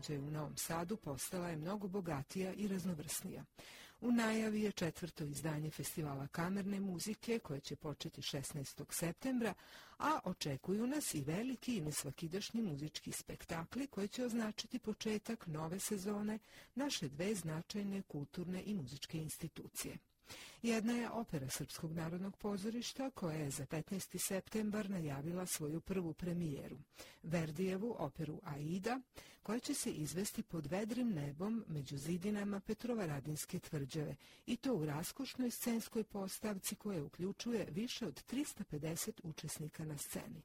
Događaja u Novom Sadu postala je mnogo bogatija i raznovrsnija. U najavi je četvrto izdanje festivala kamerne muzike koje će početi 16. septembra, a očekuju nas i veliki i nesvakidašnji muzički spektakli koji će označiti početak nove sezone naše dve značajne kulturne i muzičke institucije. Jedna je opera Srpskog narodnog pozorišta koja je za 15. septembar najavila svoju prvu premijeru, Verdijevu operu Aida, koja će se izvesti pod vedrim nebom među zidinama Petrovaradinske tvrđave i to u raskošnoj scenskoj postavci koja uključuje više od 350 učesnika na sceni.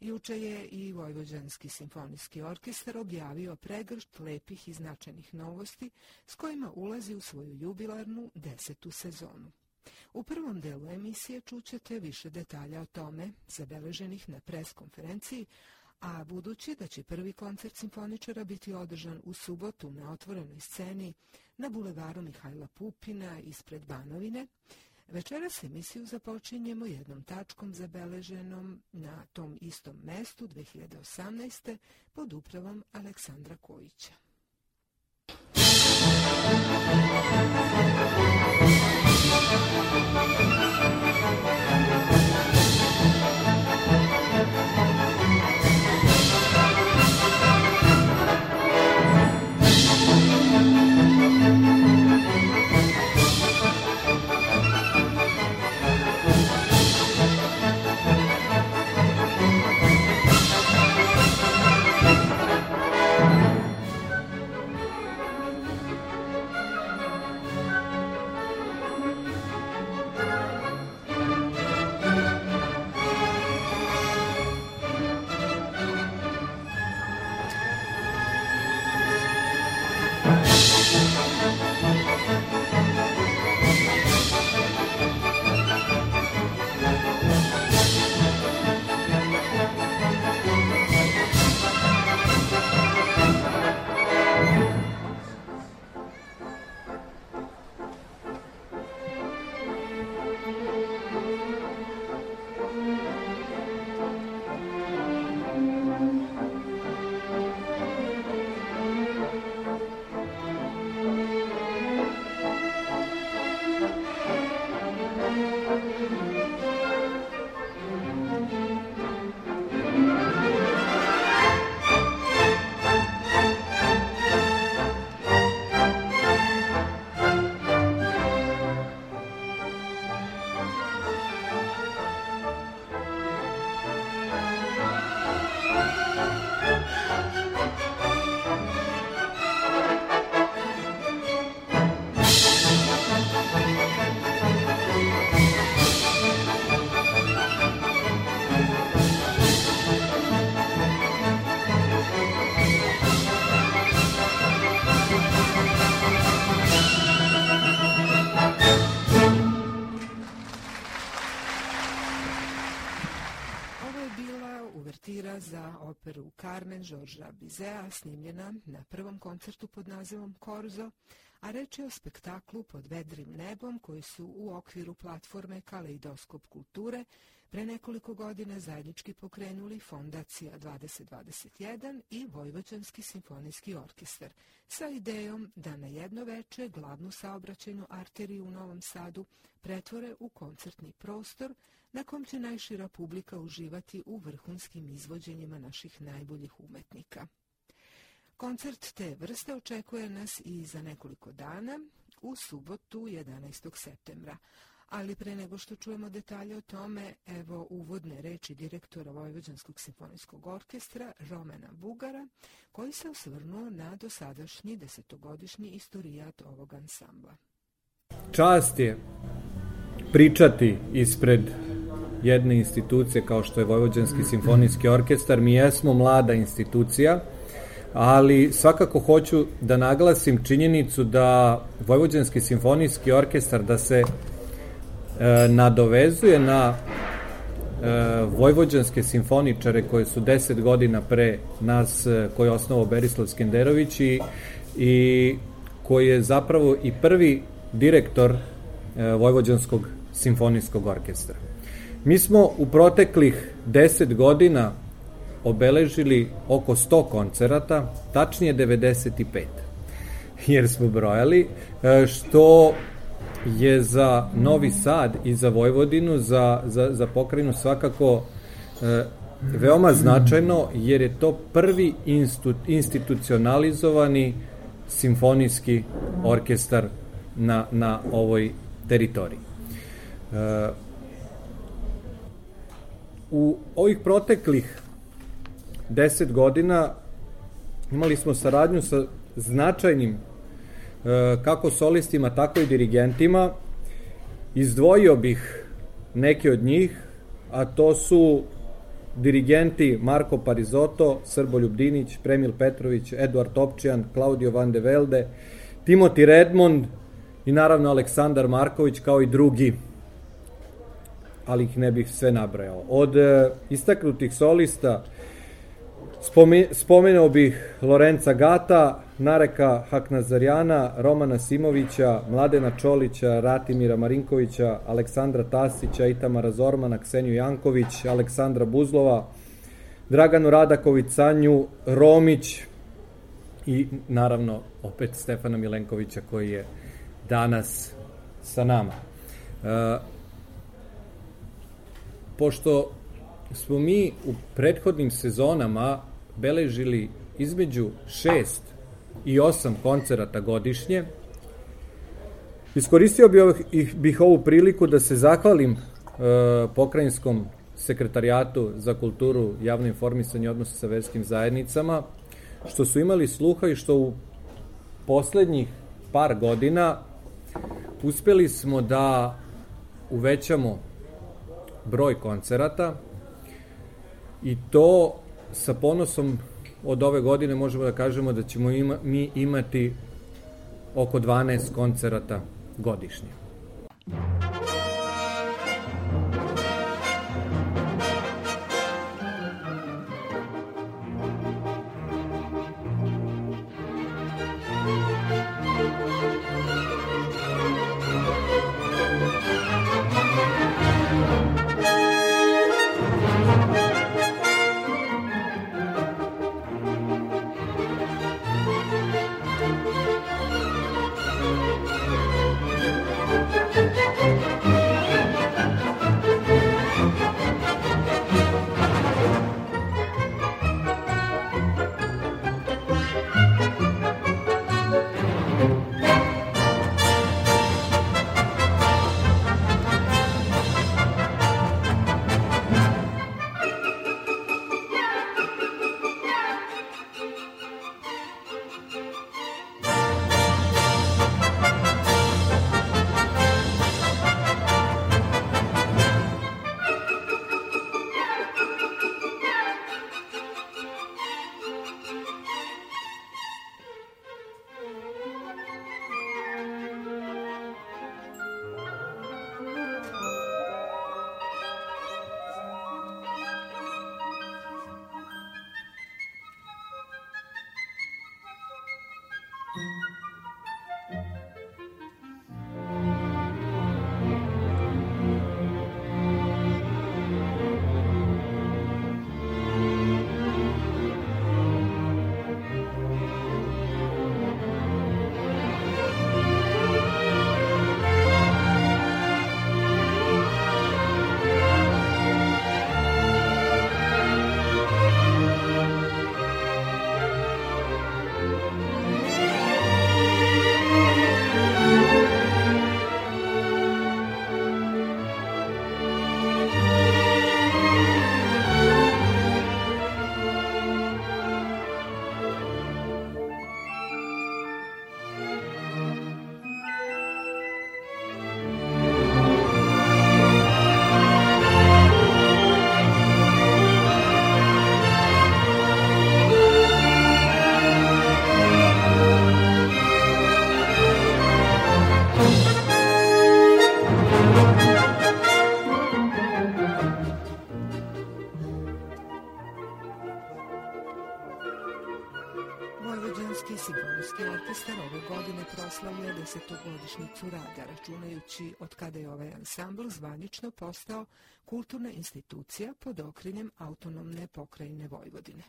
Juče je i Vojvođanski simfonijski orkestar objavio pregršt lepih i značajnih novosti s kojima ulazi u svoju jubilarnu desetu sezonu. U prvom delu emisije čućete više detalja o tome, zabeleženih na pres konferenciji, a budući da će prvi koncert simfoničara biti održan u subotu na otvorenoj sceni na bulevaru Mihajla Pupina ispred Banovine, Večeras emisiju započinjemo jednom tačkom zabeleženom na tom istom mestu 2018. pod upravom Aleksandra Kojića. Carmen Žorža Bizea snimljena na prvom koncertu pod nazivom Korzo, a reč je o spektaklu pod vedrim nebom koji su u okviru platforme Kaleidoskop kulture pre nekoliko godina zajednički pokrenuli Fondacija 2021 i Vojvođanski simfonijski orkestar sa idejom da na jedno veče glavnu saobraćajnu arteriju u Novom Sadu pretvore u koncertni prostor na kom će najšira publika uživati u vrhunskim izvođenjima naših najboljih umetnika. Koncert te vrste očekuje nas i za nekoliko dana, u subotu 11. septembra. Ali pre nego što čujemo detalje o tome, evo uvodne reči direktora Vojvođanskog simfonijskog orkestra Romena Bugara, koji se osvrnuo na dosadašnji desetogodišnji istorijat ovog ansambla. Čast je pričati ispred jedne institucije kao što je Vojvođanski simfonijski orkestar. Mi jesmo mlada institucija, ali svakako hoću da naglasim činjenicu da Vojvođanski simfonijski orkestar da se e, nadovezuje na e, vojvođanske simfoničare koje su 10 godina pre nas, e, koje je osnovao Berislav Skenderović i, i koji je zapravo i prvi direktor e, Vojvođanskog simfonijskog orkestra. Mi smo u proteklih 10 godina obeležili oko 100 koncerata, tačnije 95, jer smo brojali, e, što je za Novi Sad i za Vojvodinu, za, za, za pokrajinu svakako e, veoma značajno, jer je to prvi institu, institucionalizovani simfonijski orkestar na, na ovoj teritoriji. E, u ovih proteklih 10 godina imali smo saradnju sa značajnim e, kako solistima, tako i dirigentima. Izdvojio bih neke od njih, a to su dirigenti Marko Parizoto, Srboljub Dinić, Premil Petrović, Eduard Topčijan, Claudio Van de Velde, Timothy Redmond i naravno Aleksandar Marković kao i drugi ali ih ne bih sve nabrajao. Od e, istaknutih solista spomenuo bih Lorenca Gata, Nareka Haknazarjana, Romana Simovića, Mladena Čolića, Ratimira Marinkovića, Aleksandra Tasića, Itamara Zormana, Kseniju Janković, Aleksandra Buzlova, Draganu Radaković, Sanju Romić i naravno opet Stefana Milenkovića koji je danas sa nama. E, pošto smo mi u prethodnim sezonama beležili između šest i osam koncerata godišnje, iskoristio bih, bih ovu priliku da se zahvalim e, pokrajinskom sekretarijatu za kulturu, javno informisanje i odnose sa verskim zajednicama, što su imali sluha i što u poslednjih par godina uspeli smo da uvećamo broj koncerata i to sa ponosom od ove godine možemo da kažemo da ćemo ima, mi imati oko 12 koncerata godišnje. Orkestar ove godine proslavlja desetogodišnjicu rada, računajući od kada je ovaj ansambl zvanično postao kulturna institucija pod okrinjem autonomne pokrajine Vojvodine.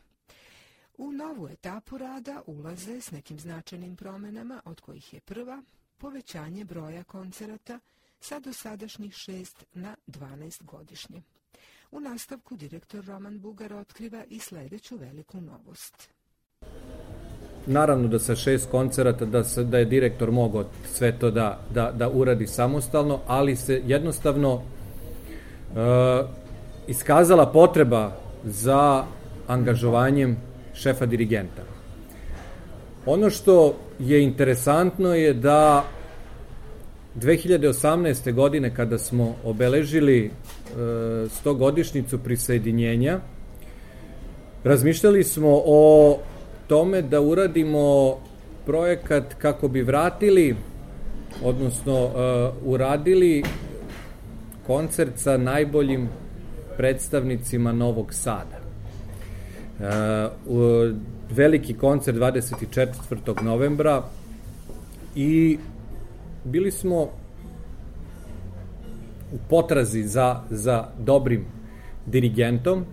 U novu etapu rada ulaze s nekim značajnim promenama, od kojih je prva povećanje broja koncerata sa dosadašnjih šest na 12 godišnje. U nastavku direktor Roman Bugar otkriva i sledeću veliku novost. Naravno da sa šest koncerata da, se, da je direktor mogao sve to da, da, da uradi samostalno, ali se jednostavno uh, iskazala potreba za angažovanjem šefa dirigenta. Ono što je interesantno je da 2018. godine kada smo obeležili e, 100 godišnicu prisajedinjenja, razmišljali smo o tome da uradimo projekat kako bi vratili, odnosno uh, uradili koncert sa najboljim predstavnicima Novog Sada. Uh, veliki koncert 24. novembra i bili smo u potrazi za, za dobrim dirigentom,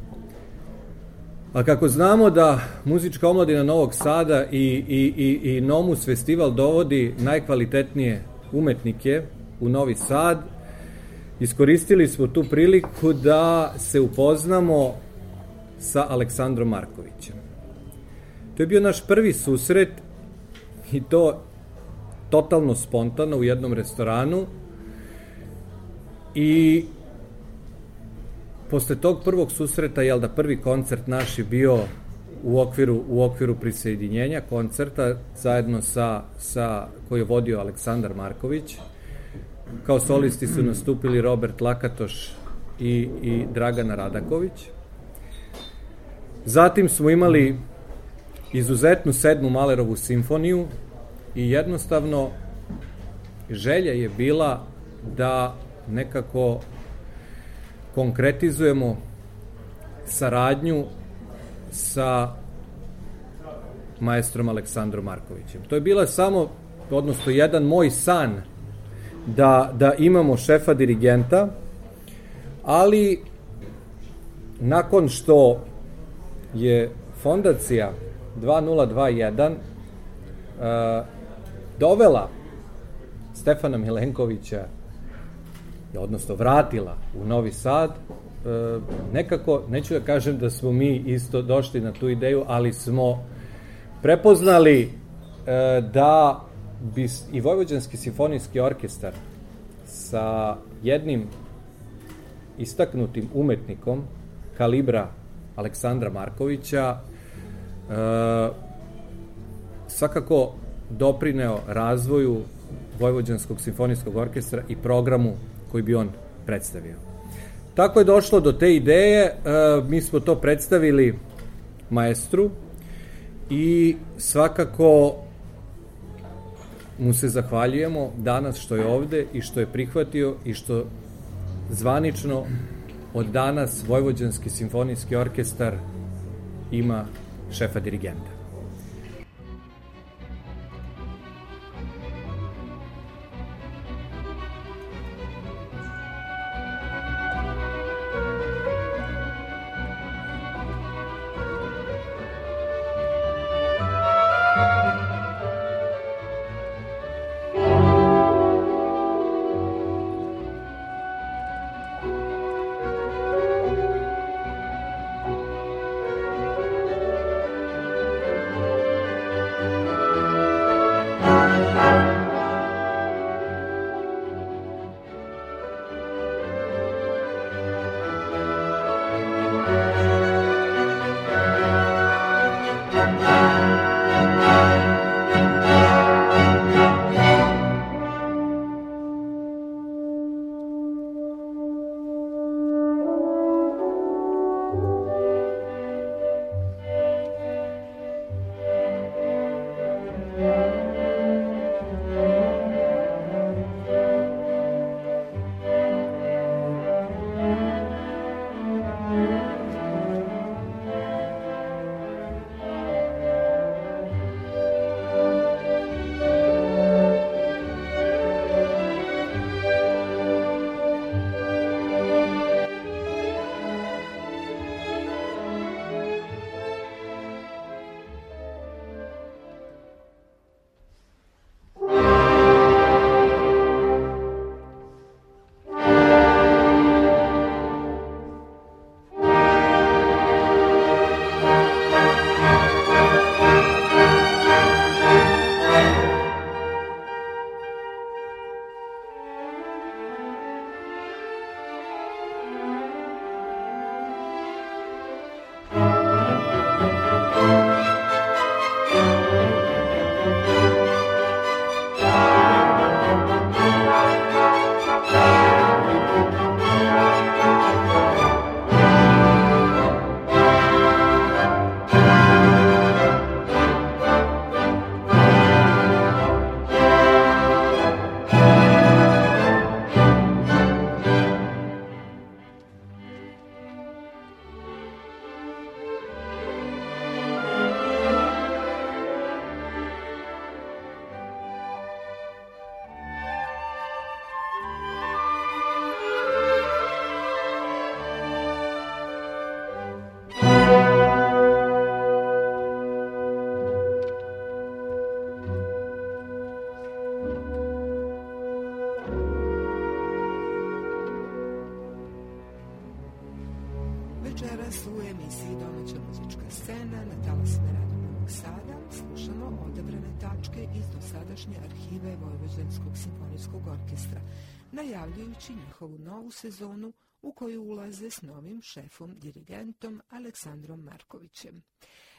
A kako znamo da muzička omladina Novog Sada i, i, i, i Nomus festival dovodi najkvalitetnije umetnike u Novi Sad, iskoristili smo tu priliku da se upoznamo sa Aleksandrom Markovićem. To je bio naš prvi susret i to totalno spontano u jednom restoranu i posle tog prvog susreta, jel da prvi koncert naš je bio u okviru, u okviru prisajedinjenja koncerta zajedno sa, sa koji je vodio Aleksandar Marković. Kao solisti su nastupili Robert Lakatoš i, i Dragana Radaković. Zatim smo imali izuzetnu sedmu Malerovu simfoniju i jednostavno želja je bila da nekako konkretizujemo saradnju sa maestrom Aleksandrom Markovićem. To je bila samo, odnosno jedan moj san da, da imamo šefa dirigenta, ali nakon što je fondacija 2021 uh, dovela Stefana Milenkovića odnosno vratila u Novi Sad, e, nekako, neću da kažem da smo mi isto došli na tu ideju, ali smo prepoznali e, da bi i Vojvođanski simfonijski orkestar sa jednim istaknutim umetnikom kalibra Aleksandra Markovića e, svakako doprineo razvoju Vojvođanskog simfonijskog orkestra i programu koji bi on predstavio. Tako je došlo do te ideje, e, mi smo to predstavili maestru i svakako mu se zahvaljujemo danas što je ovde i što je prihvatio i što zvanično od danas Vojvođanski simfonijski orkestar ima šefa dirigenta. Novu sezonu u koju ulaze s novim šefom, dirigentom Aleksandrom Markovićem.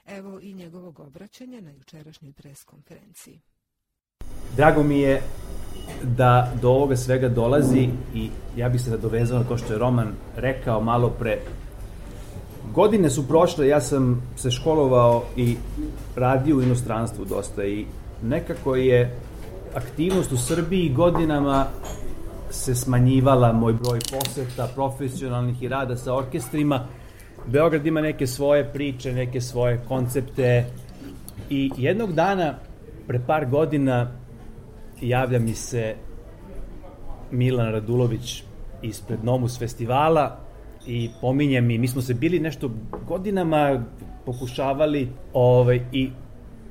Evo i njegovog obraćanja na jučerašnjoj pres konferenciji. Drago mi je da do ovoga svega dolazi i ja bih se nadovezao na to što je Roman rekao malo pre. Godine su prošle, ja sam se školovao i radio u inostranstvu dosta i nekako je aktivnost u Srbiji godinama se smanjivala moj broj poseta profesionalnih i rada sa orkestrima. Beograd ima neke svoje priče, neke svoje koncepte i jednog dana, pre par godina, javlja mi se Milan Radulović ispred Nomus festivala i pominje mi, mi smo se bili nešto godinama pokušavali ovaj, i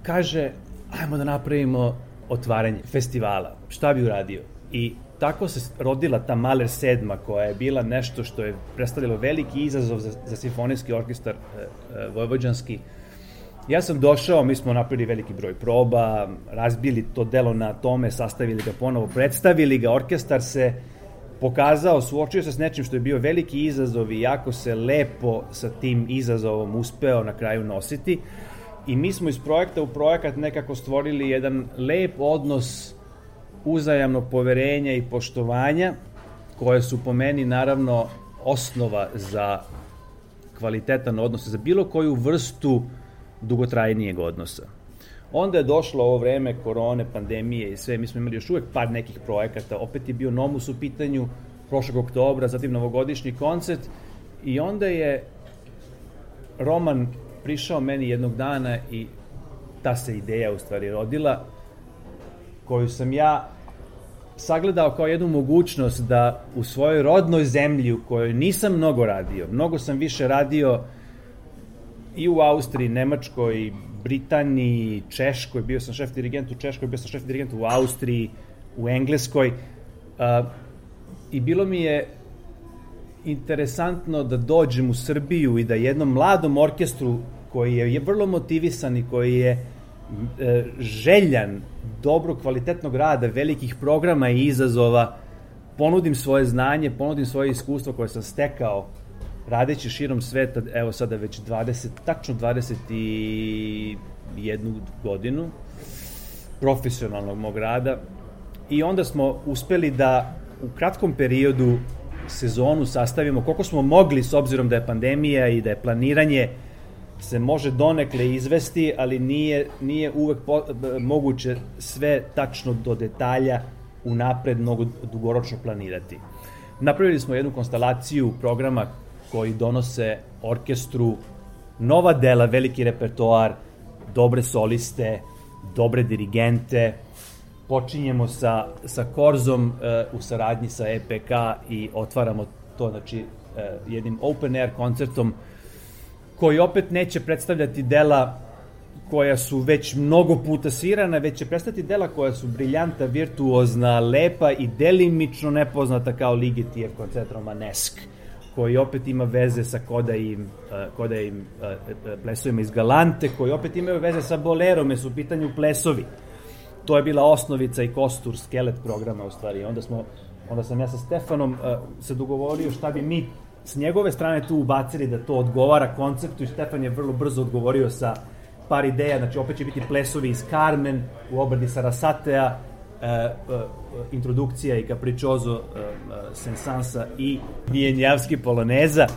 kaže, ajmo da napravimo otvaranje festivala. Šta bi uradio? I tako se rodila ta Maler sedma koja je bila nešto što je predstavljalo veliki izazov za, za simfonijski orkestar e, e, vojvođanski. Ja sam došao, mi smo napravili veliki broj proba, razbili to delo na tome, sastavili ga ponovo, predstavili ga, orkestar se pokazao, suočio se s nečim što je bio veliki izazov i jako se lepo sa tim izazovom uspeo na kraju nositi. I mi smo iz projekta u projekat nekako stvorili jedan lep odnos uzajamnog poverenja i poštovanja, koje su po meni naravno osnova za kvalitetan odnos, za bilo koju vrstu dugotrajnijeg odnosa. Onda je došlo ovo vreme korone, pandemije i sve, mi smo imali još uvek par nekih projekata, opet je bio Nomus u pitanju prošlog oktobra, zatim novogodišnji koncert. I onda je Roman prišao meni jednog dana i ta se ideja u stvari rodila, koju sam ja sagledao kao jednu mogućnost da u svojoj rodnoj zemlji u kojoj nisam mnogo radio, mnogo sam više radio i u Austriji, Nemačkoj, Britaniji, Češkoj, bio sam šef dirigent u Češkoj, bio sam šef dirigent u Austriji, u Engleskoj. Uh, I bilo mi je interesantno da dođem u Srbiju i da jednom mladom orkestru koji je vrlo motivisan i koji je željan dobro kvalitetnog rada, velikih programa i izazova, ponudim svoje znanje, ponudim svoje iskustvo koje sam stekao radeći širom sveta, evo sada već 20, tačno 21 godinu profesionalnog mog rada. I onda smo uspeli da u kratkom periodu sezonu sastavimo koliko smo mogli s obzirom da je pandemija i da je planiranje se može donekle izvesti, ali nije, nije uvek po, moguće sve tačno do detalja unapred mnogo dugoročno planirati. Napravili smo jednu konstelaciju programa koji donose orkestru nova dela, veliki repertoar, dobre soliste, dobre dirigente. Počinjemo sa, sa Korzom uh, u saradnji sa EPK i otvaramo to znači, uh, jednim open air koncertom koji opet neće predstavljati dela koja su već mnogo puta svirana, već će predstaviti dela koja su briljanta, virtuozna, lepa i delimično nepoznata kao Ligetijev koncert Romanesk koji opet ima veze sa kodajim, uh, kodajim uh, plesovima iz Galante, koji opet imaju veze sa bolerom, su u pitanju plesovi. To je bila osnovica i kostur, skelet programa u stvari. Onda, smo, onda sam ja sa Stefanom se dogovorio šta bi mi s njegove strane tu ubacili da to odgovara konceptu i Stefan je vrlo brzo odgovorio sa par ideja, znači opet će biti plesovi iz Carmen u obradi Sarasatea, e, e, introdukcija i Capriccioso e, e, Sensansa i Vijenjavski Poloneza.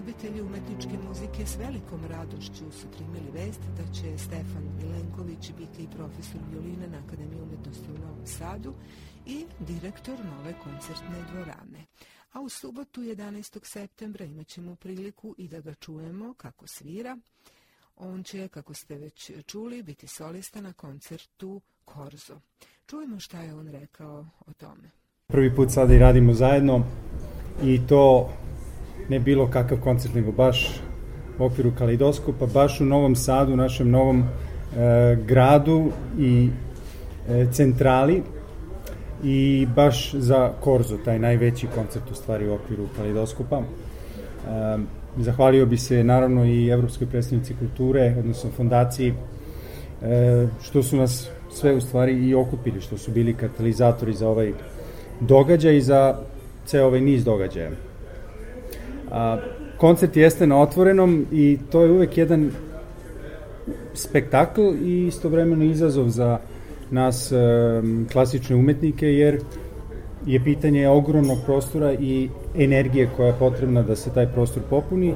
Ljubitelji umetničke muzike s velikom radošću su primili vest da će Stefan Milenković biti profesor violine na Akademiji umetnosti u Novom Sadu i direktor nove koncertne dvorane. A u subotu 11. septembra imat ćemo priliku i da ga čujemo kako svira. On će, kako ste već čuli, biti solista na koncertu Korzo. Čujemo šta je on rekao o tome. Prvi put sada i radimo zajedno i to ne bilo kakav koncert, nego baš u okviru Kaleidoskopa, baš u Novom Sadu, našem novom e, gradu i e, centrali i baš za Korzo, taj najveći koncert u stvari u okviru Kaleidoskopa. E, zahvalio bi se naravno i Evropskoj predstavnici kulture, odnosno fondaciji, e, što su nas sve u stvari i okupili, što su bili katalizatori za ovaj događaj i za ceo ovaj niz događaja. A, koncert jeste na otvorenom i to je uvek jedan spektakl i istovremeno izazov za nas e, klasične umetnike, jer je pitanje ogromnog prostora i energije koja je potrebna da se taj prostor popuni.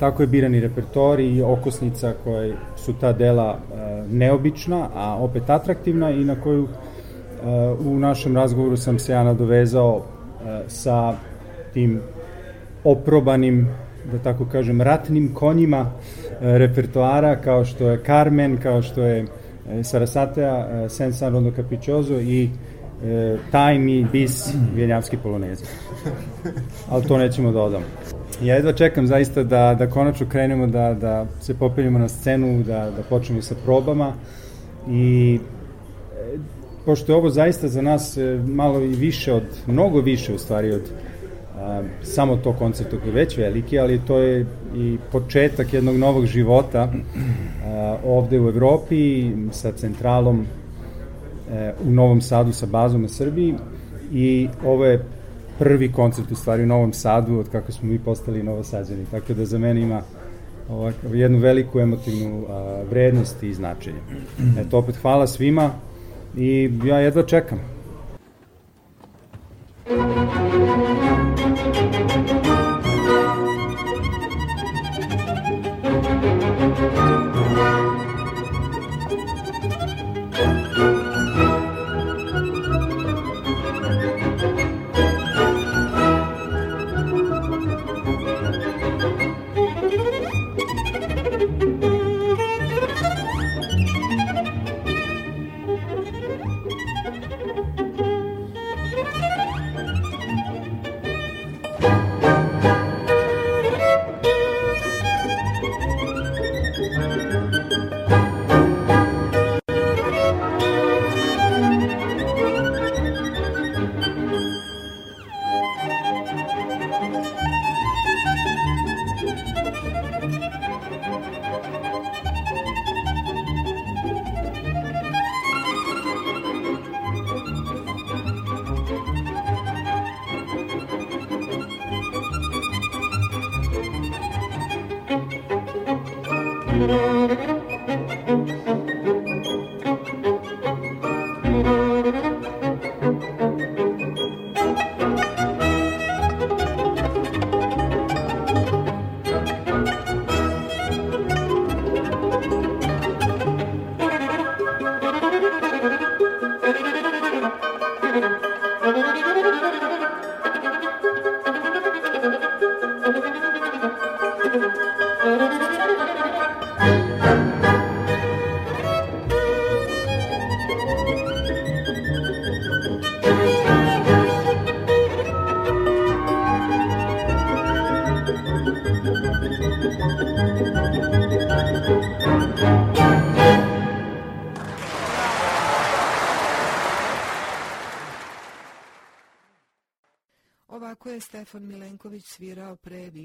Tako je birani repertori i okosnica koje su ta dela e, neobična, a opet atraktivna i na koju e, u našem razgovoru sam se ja nadovezao e, sa tim oprobanim, da tako kažem, ratnim konjima e, repertoara kao što je Carmen, kao što je e, Sarasatea, e, Sen San Rondo Capriccioso i e, tajni bis Vjenjavski poloneze. Ali to nećemo da odam. Ja jedva čekam zaista da, da konačno krenemo, da, da se popelimo na scenu, da, da počnemo sa probama i e, pošto je ovo zaista za nas e, malo i više od, mnogo više u stvari od a, samo to koncerta koji je već veliki, ali to je i početak jednog novog života a, ovde u Evropi sa centralom e, u Novom Sadu sa bazom na Srbiji i ovo je prvi koncert u stvari u Novom Sadu od kako smo mi postali novosađani. Tako da za mene ima ovak, jednu veliku emotivnu a, vrednost i značenje. Eto, opet hvala svima i ja jedva čekam. Ovako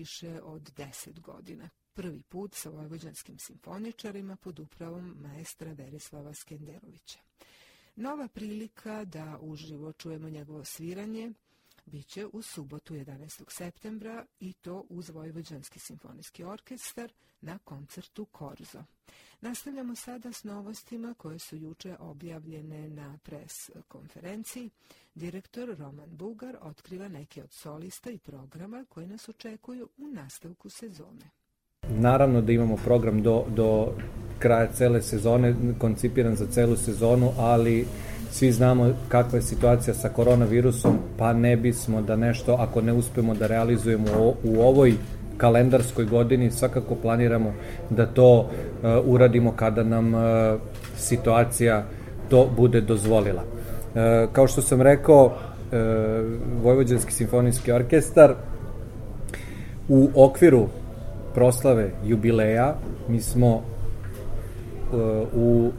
Više od 10 godina. Prvi put sa vojvođanskim simfoničarima pod upravom maestra Berislava Skenderovića. Nova prilika da uživo čujemo njegovo sviranje Biće u subotu 11. septembra i to uz Vojvođanski simfonijski orkestar na koncertu Korzo. Nastavljamo sada s novostima koje su juče objavljene na pres konferenciji. Direktor Roman Bugar otkriva neke od solista i programa koji nas očekuju u nastavku sezone. Naravno da imamo program do, do kraja cele sezone, koncipiran za celu sezonu, ali svi znamo kakva je situacija sa koronavirusom, pa ne bismo da nešto, ako ne uspemo da realizujemo u, ovoj kalendarskoj godini, svakako planiramo da to uh, uradimo kada nam uh, situacija to bude dozvolila. Uh, kao što sam rekao, uh, Vojvođanski simfonijski orkestar u okviru proslave jubileja mi smo uh, u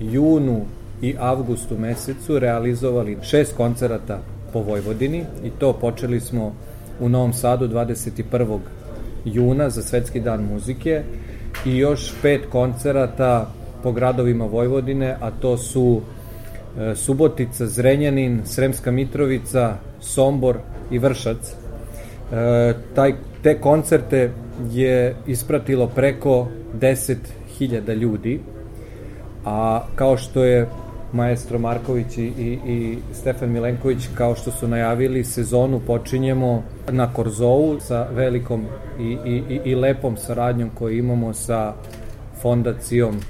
junu i avgustu mesecu realizovali šest koncerata po Vojvodini i to počeli smo u Novom Sadu 21. juna za Svetski dan muzike i još pet koncerata po gradovima Vojvodine, a to su e, Subotica, Zrenjanin, Sremska Mitrovica, Sombor i Vršac. E, taj, te koncerte je ispratilo preko 10.000 ljudi, a kao što je maestro Marković i, i, i Stefan Milenković, kao što su najavili, sezonu počinjemo na Korzovu sa velikom i, i, i lepom saradnjom koju imamo sa fondacijom e,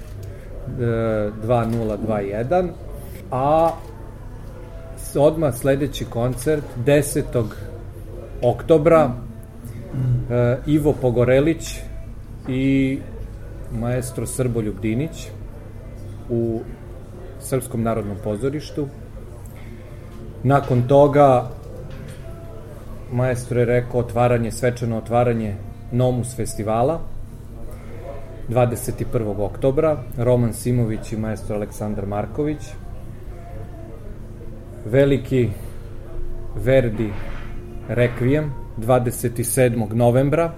2021, a odmah sledeći koncert 10. oktobra e, Ivo Pogorelić i maestro Srboljub Dinić u Srpskom narodnom pozorištu. Nakon toga maestro je rekao otvaranje, svečano otvaranje Nomus festivala 21. oktobra, Roman Simović i maestro Aleksandar Marković. Veliki Verdi Requiem 27. novembra.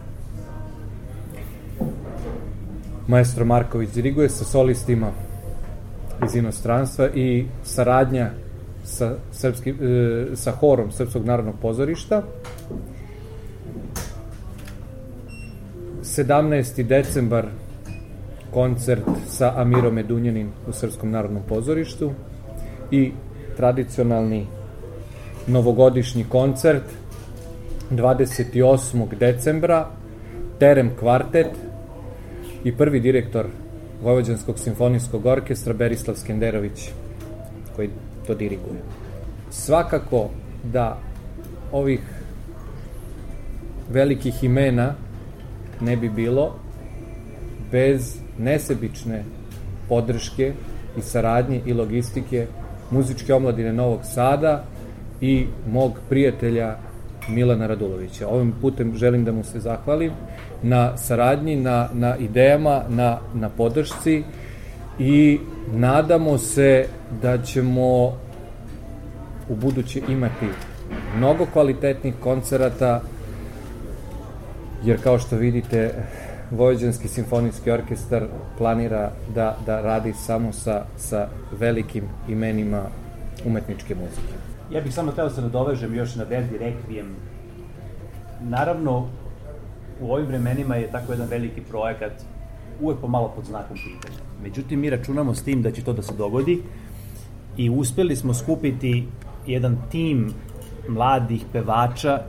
Maestro Marković diriguje sa solistima iz inostranstva i saradnja sa, srpski, e, sa horom Srpskog narodnog pozorišta. 17. decembar koncert sa Amirom Medunjanin u Srpskom narodnom pozorištu i tradicionalni novogodišnji koncert 28. decembra Terem kvartet i prvi direktor Vojvođanskog simfonijskog orkestra Berislav Skenderović, koji to diriguje. Svakako da ovih velikih imena ne bi bilo bez nesebične podrške i saradnje i logistike muzičke omladine Novog Sada i mog prijatelja Milana Radulovića. Ovim putem želim da mu se zahvalim na saradnji, na, na idejama, na, na podršci i nadamo se da ćemo u buduće imati mnogo kvalitetnih koncerata, jer kao što vidite, Vojvođanski simfonijski orkestar planira da, da radi samo sa, sa velikim imenima umetničke muzike. Ja bih samo teo da se nadovežem još na Verdi Requiem. Naravno, u ovim vremenima je tako jedan veliki projekat uvek pomalo pod znakom pitanja. Međutim, mi računamo s tim da će to da se dogodi i uspeli smo skupiti jedan tim mladih pevača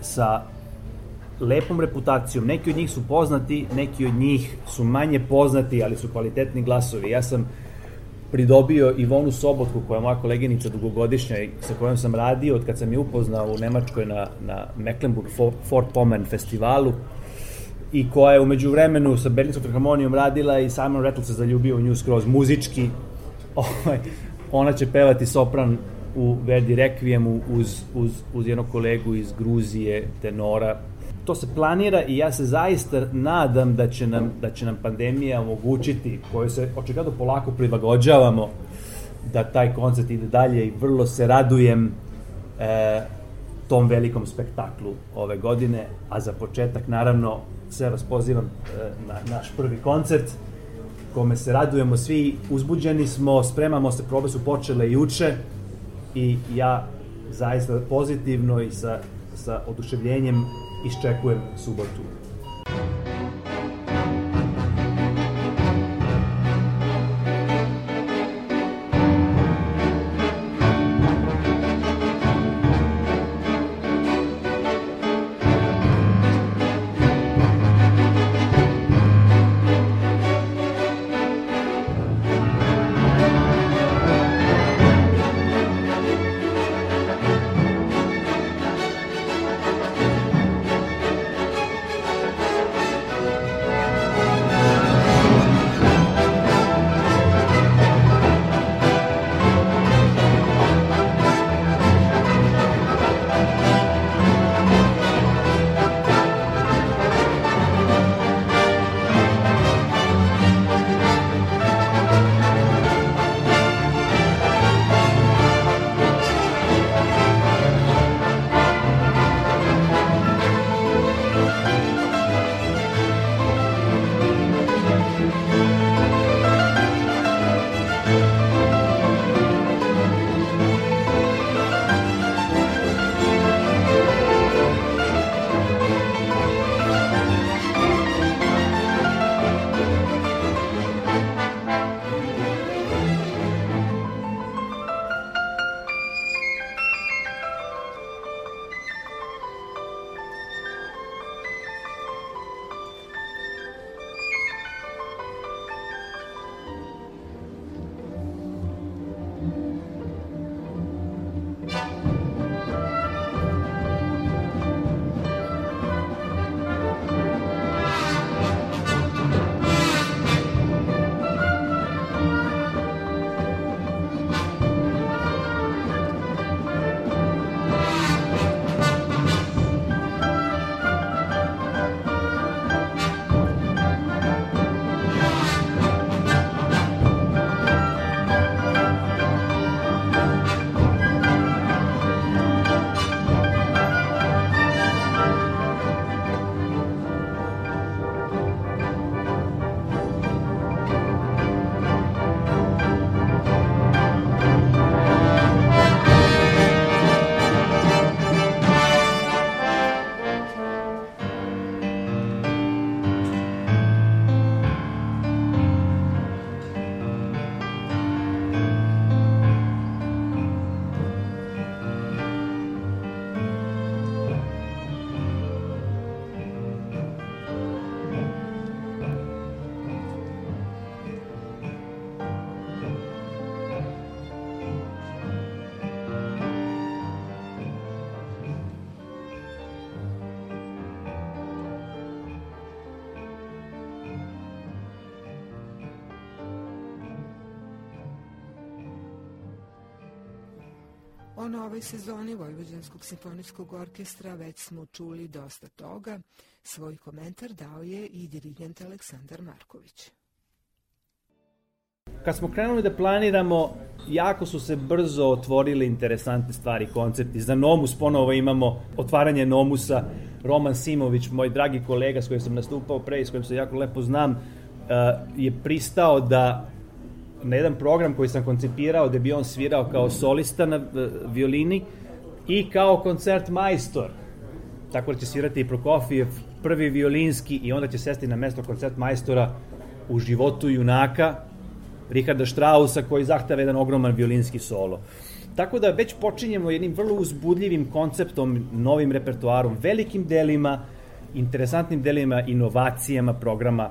sa lepom reputacijom. Neki od njih su poznati, neki od njih su manje poznati, ali su kvalitetni glasovi. Ja sam pridobio Ivonu Sobotku, koja je moja koleginica dugogodišnja i sa kojom sam radio od kad sam je upoznao u Nemačkoj na, na Mecklenburg Fort Pommern festivalu i koja je umeđu vremenu sa Berlinskom filharmonijom radila i Simon Rattle se zaljubio u nju skroz muzički. Ovaj, ona će pevati sopran u Verdi Requiemu uz, uz, uz jednog kolegu iz Gruzije, tenora, to se planira i ja se zaista nadam da će nam, da će nam pandemija omogućiti, koju se očigledno polako prilagođavamo, da taj koncert ide dalje i vrlo se radujem e, tom velikom spektaklu ove godine, a za početak naravno sve vas pozivam e, na naš prvi koncert kome se radujemo svi, uzbuđeni smo, spremamo se, probe su počele juče i ja zaista pozitivno i sa, sa oduševljenjem iščekujem subotu. O novoj sezoni Vojvođanskog simfonijskog orkestra već smo čuli dosta toga. Svoj komentar dao je i dirigent Aleksandar Marković. Kad smo krenuli da planiramo, jako su se brzo otvorile interesantne stvari, koncepti. Za Nomus ponovo imamo otvaranje Nomusa. Roman Simović, moj dragi kolega s kojim sam nastupao pre i s kojim se jako lepo znam, eh, je pristao da na jedan program koji sam koncipirao da bi on svirao kao solista na violini i kao koncert majstor. Tako da će svirati i Prokofijev prvi violinski i onda će sesti na mesto koncert majstora u životu junaka Richarda Strausa koji zahteva jedan ogroman violinski solo. Tako da već počinjemo jednim vrlo uzbudljivim konceptom, novim repertoarom, velikim delima, interesantnim delima, inovacijama programa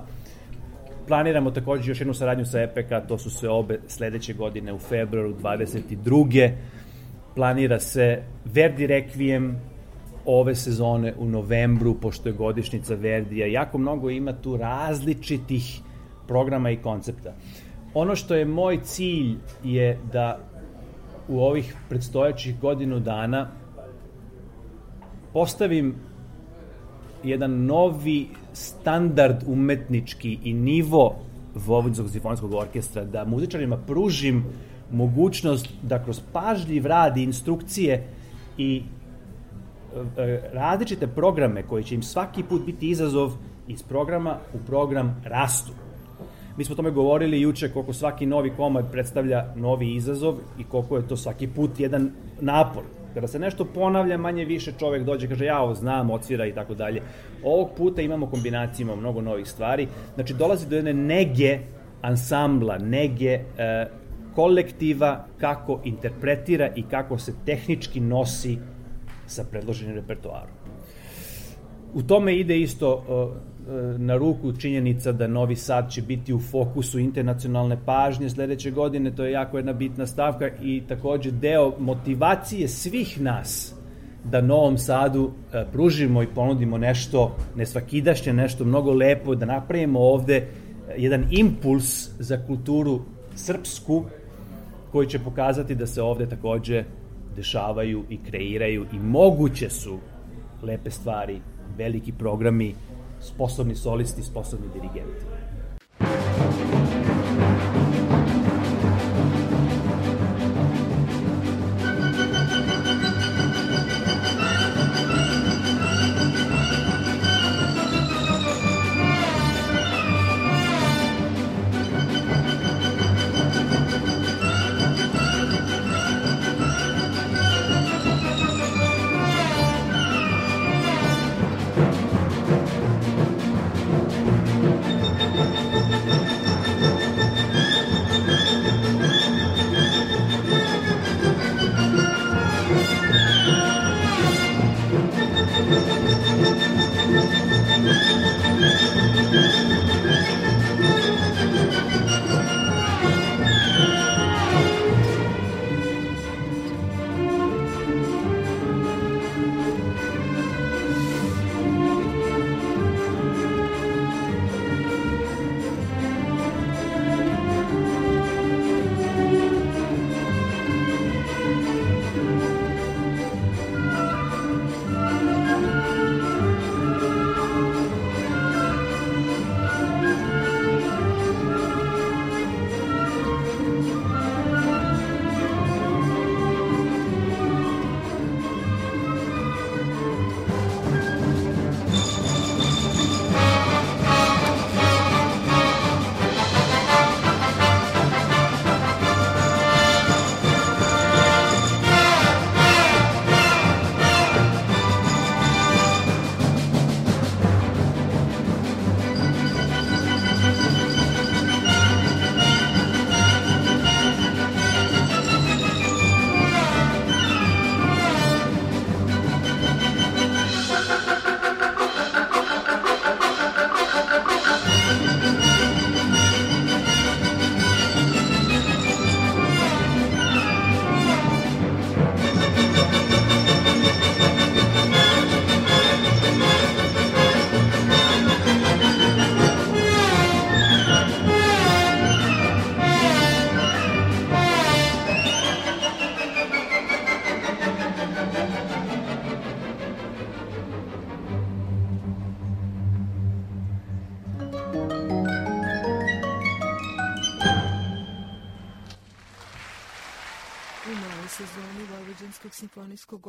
Planiramo takođe još jednu saradnju sa EPK, to su sve obe sledeće godine u februaru 22. Planira se Verdi Requiem ove sezone u novembru, pošto je godišnica Verdija. Jako mnogo ima tu različitih programa i koncepta. Ono što je moj cilj je da u ovih predstojećih godinu dana postavim jedan novi standard umetnički i nivo Vojvodinskog simfonijskog orkestra, da muzičarima pružim mogućnost da kroz pažljiv rad i instrukcije i e, različite programe koji će im svaki put biti izazov iz programa u program rastu. Mi smo o tome govorili juče koliko svaki novi komad predstavlja novi izazov i koliko je to svaki put jedan napor Kada se nešto ponavlja, manje više čovek dođe, kaže ja ovo znam, odsvira i tako dalje. Ovog puta imamo kombinaciju, imamo mnogo novih stvari. Znači, dolazi do jedne nege ansambla, nege e, kolektiva kako interpretira i kako se tehnički nosi sa predloženim repertoarom. U tome ide isto na ruku činjenica da Novi Sad će biti u fokusu internacionalne pažnje sledeće godine, to je jako jedna bitna stavka i takođe deo motivacije svih nas da Novom Sadu e, pružimo i ponudimo nešto nesvakidašnje, nešto mnogo lepo, da napravimo ovde e, jedan impuls za kulturu srpsku koji će pokazati da se ovde takođe dešavaju i kreiraju i moguće su lepe stvari, veliki programi, sposobni solisti, sposobni dirigenti.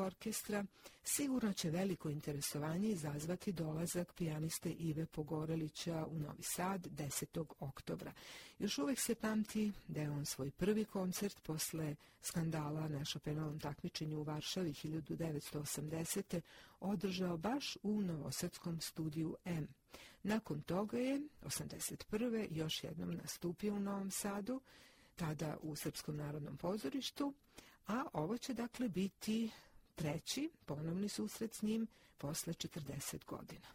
Orkestra sigurno će veliko interesovanje izazvati dolazak pijaniste Ive Pogorelića u Novi Sad 10. oktobra. Još uvek se pamti da je on svoj prvi koncert posle skandala na Šopenovom takmičenju u Varšavi 1980. održao baš u Novosadskom studiju M. Nakon toga je 81. još jednom nastupio u Novom Sadu, tada u Srpskom narodnom pozorištu, a ovo će dakle biti treći ponovni susret s njim posle 40 godina.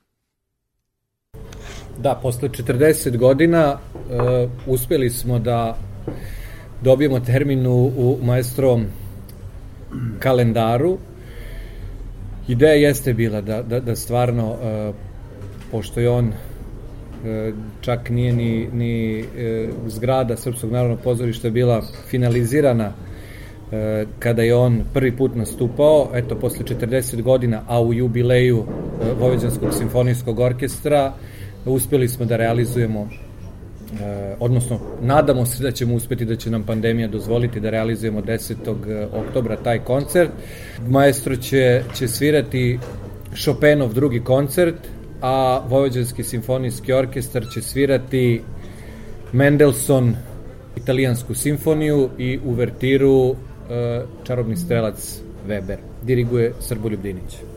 Da, posle 40 godina uh, uspeli smo da dobijemo termin u, u maestrovom kalendaru. Ideja jeste bila da, da, da stvarno, uh, pošto je on uh, čak nije ni, ni uh, zgrada Srpskog narodnog pozorišta bila finalizirana E, kada je on prvi put nastupao, eto, posle 40 godina, a u jubileju e, Vojvođanskog simfonijskog orkestra, uspeli smo da realizujemo e, odnosno nadamo se da ćemo uspeti da će nam pandemija dozvoliti da realizujemo 10. oktobra taj koncert. Maestro će, će svirati Chopinov drugi koncert, a Vojvođanski simfonijski orkestar će svirati Mendelssohn italijansku simfoniju i uvertiru E, čarobni strelac Weber. diriguje Srboljub Dinić.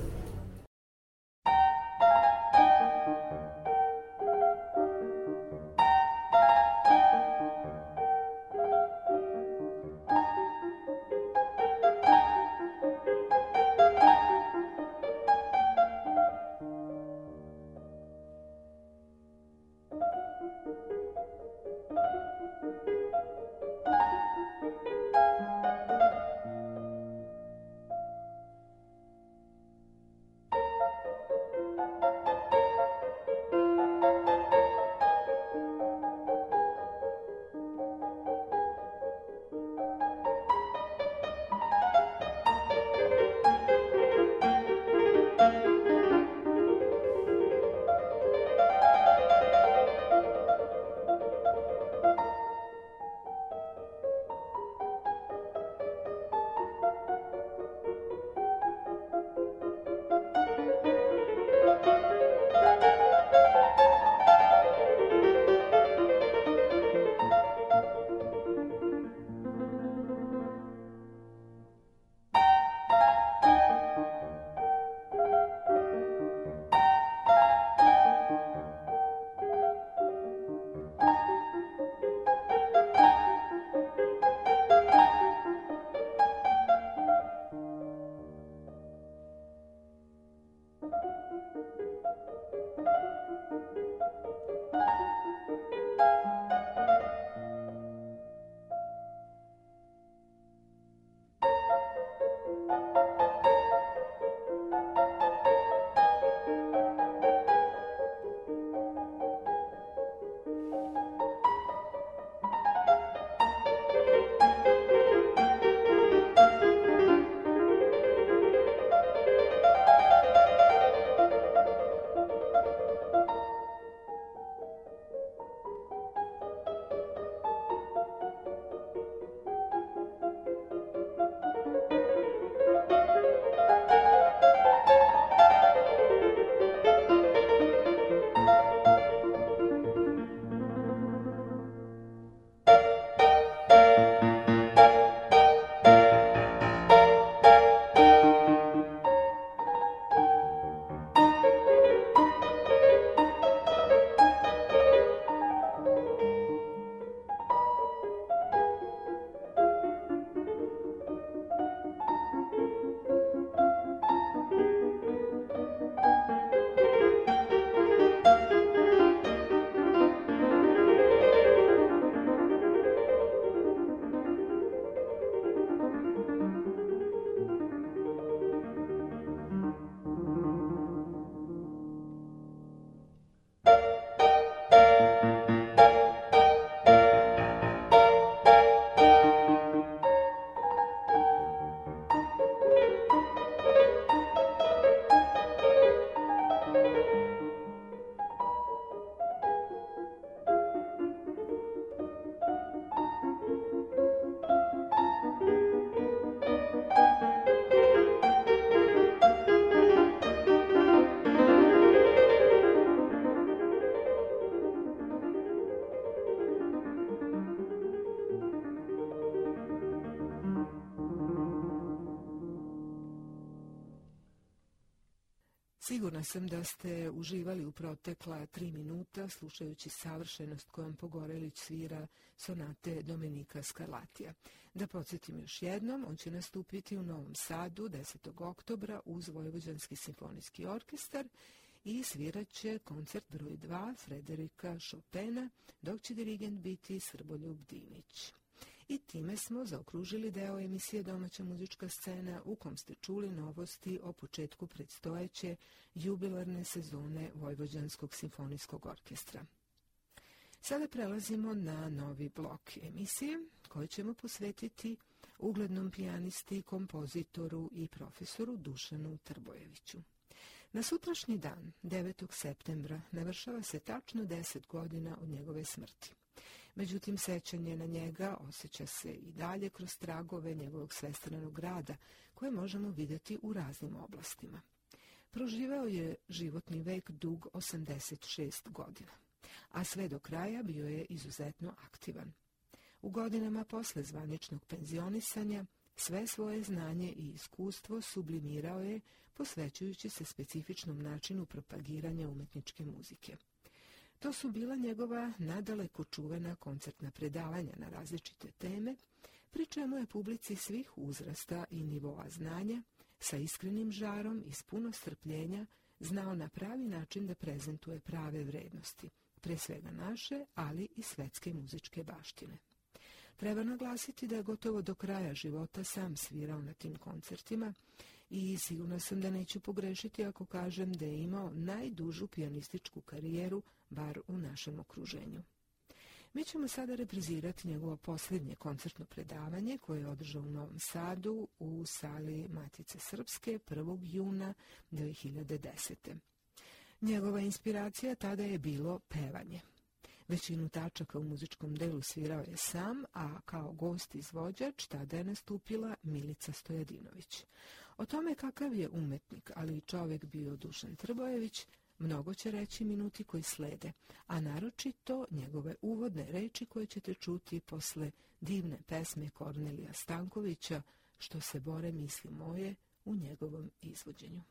Sigurna sam da ste uživali u protekla tri minuta slušajući savršenost kojom Pogorelić svira sonate Domenika Skarlatija. Da podsjetim još jednom, on će nastupiti u Novom Sadu 10. oktobra uz Vojvođanski simfonijski orkestar i svirat će koncert broj 2 Frederika Chopina, dok će dirigent biti Srboljub Dinić. I time smo zaokružili deo emisije Domaća muzička scena u kom ste čuli novosti o početku predstojeće jubilarne sezone Vojvođanskog simfonijskog orkestra. Sada prelazimo na novi blok emisije koji ćemo posvetiti uglednom pijanisti, kompozitoru i profesoru Dušanu Trbojeviću. Na sutrašnji dan, 9. septembra, navršava se tačno 10 godina od njegove smrti. Međutim, sećanje na njega osjeća se i dalje kroz tragove njegovog svestranog rada, koje možemo vidjeti u raznim oblastima. Proživeo je životni vek dug 86 godina, a sve do kraja bio je izuzetno aktivan. U godinama posle zvaničnog penzionisanja Sve svoje znanje i iskustvo sublimirao je posvećujući se specifičnom načinu propagiranja umetničke muzike. To su bila njegova nadaleko čuvena koncertna predavanja na različite teme, pri čemu je publici svih uzrasta i nivoa znanja, sa iskrenim žarom i s puno strpljenja, znao na pravi način da prezentuje prave vrednosti, pre svega naše, ali i svetske muzičke baštine. Treba naglasiti da je gotovo do kraja života sam svirao na tim koncertima i sigurno sam da neću pogrešiti ako kažem da je imao najdužu pianističku karijeru, bar u našem okruženju. Mi ćemo sada reprizirati njegovo posljednje koncertno predavanje koje je održao u Novom Sadu u sali Matice Srpske 1. juna 2010. Njegova inspiracija tada je bilo pevanje. Većinu tačaka u muzičkom delu svirao je sam, a kao gost izvođač tada je nastupila Milica Stojadinović. O tome kakav je umetnik, ali i čovek bio Dušan Trbojević, mnogo će reći minuti koji slede, a naročito njegove uvodne reči koje ćete čuti posle divne pesme Kornelija Stankovića, što se bore misli moje u njegovom izvođenju.